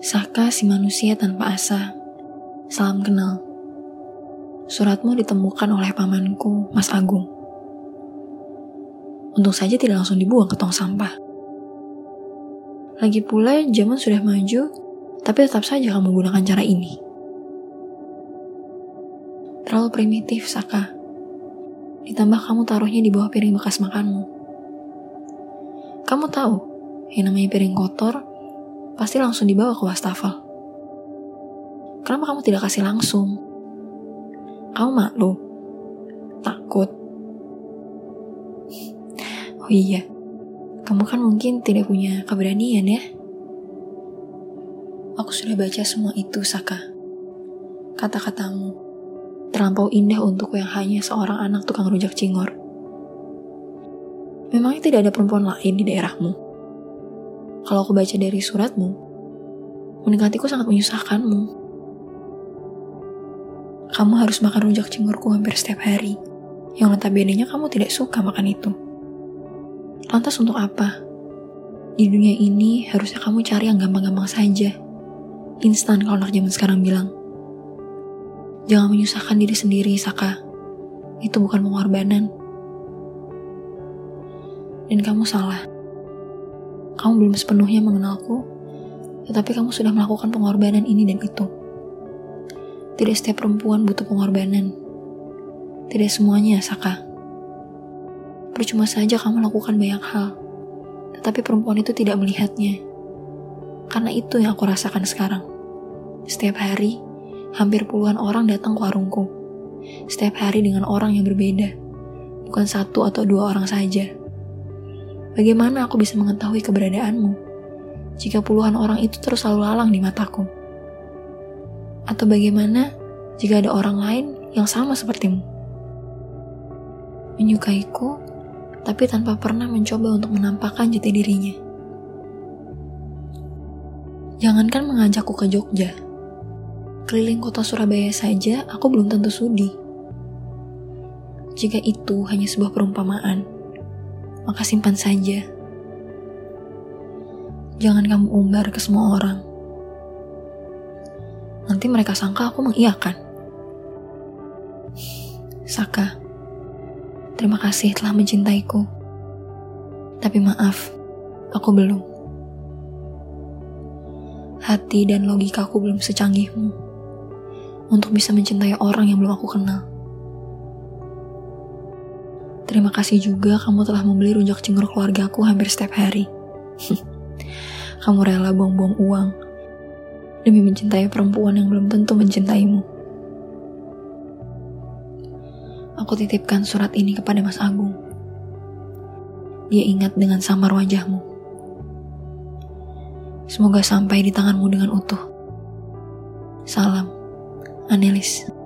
Saka si manusia tanpa asa. Salam kenal. Suratmu ditemukan oleh pamanku, Mas Agung. Untung saja tidak langsung dibuang ke tong sampah. Lagi pula zaman sudah maju, tapi tetap saja kamu gunakan cara ini. Terlalu primitif, Saka. Ditambah kamu taruhnya di bawah piring bekas makanmu. Kamu tahu, yang namanya piring kotor pasti langsung dibawa ke wastafel. Kenapa kamu tidak kasih langsung? Kamu malu? Takut? Oh iya, kamu kan mungkin tidak punya keberanian ya? Aku sudah baca semua itu, Saka. Kata-katamu terlampau indah untukku yang hanya seorang anak tukang rujak cingor. Memangnya tidak ada perempuan lain di daerahmu? Kalau aku baca dari suratmu, mendekatiku sangat menyusahkanmu. Kamu harus makan rujak cingurku hampir setiap hari, yang notabene kamu tidak suka makan itu. Lantas untuk apa? Di dunia ini harusnya kamu cari yang gampang-gampang saja. Instan kalau anak zaman sekarang bilang. Jangan menyusahkan diri sendiri, Saka. Itu bukan pengorbanan. Dan kamu salah. Kamu belum sepenuhnya mengenalku, tetapi kamu sudah melakukan pengorbanan ini dan itu. Tidak setiap perempuan butuh pengorbanan. Tidak semuanya, Saka. Percuma saja kamu lakukan banyak hal, tetapi perempuan itu tidak melihatnya. Karena itu yang aku rasakan sekarang. Setiap hari, hampir puluhan orang datang ke warungku. Setiap hari dengan orang yang berbeda, bukan satu atau dua orang saja. Bagaimana aku bisa mengetahui keberadaanmu jika puluhan orang itu terus selalu lalang di mataku? Atau bagaimana jika ada orang lain yang sama sepertimu? Menyukaiku, tapi tanpa pernah mencoba untuk menampakkan jati dirinya. Jangankan mengajakku ke Jogja, keliling kota Surabaya saja aku belum tentu sudi. Jika itu hanya sebuah perumpamaan, maka simpan saja. Jangan kamu umbar ke semua orang. Nanti mereka sangka aku mengiyakan. Saka, terima kasih telah mencintaiku. Tapi maaf, aku belum hati dan logikaku belum secanggihmu untuk bisa mencintai orang yang belum aku kenal. Terima kasih juga kamu telah membeli rujak cingur keluargaku hampir setiap hari. kamu rela buang-buang uang demi mencintai perempuan yang belum tentu mencintaimu. Aku titipkan surat ini kepada Mas Agung. Dia ingat dengan samar wajahmu. Semoga sampai di tanganmu dengan utuh. Salam, Anelis.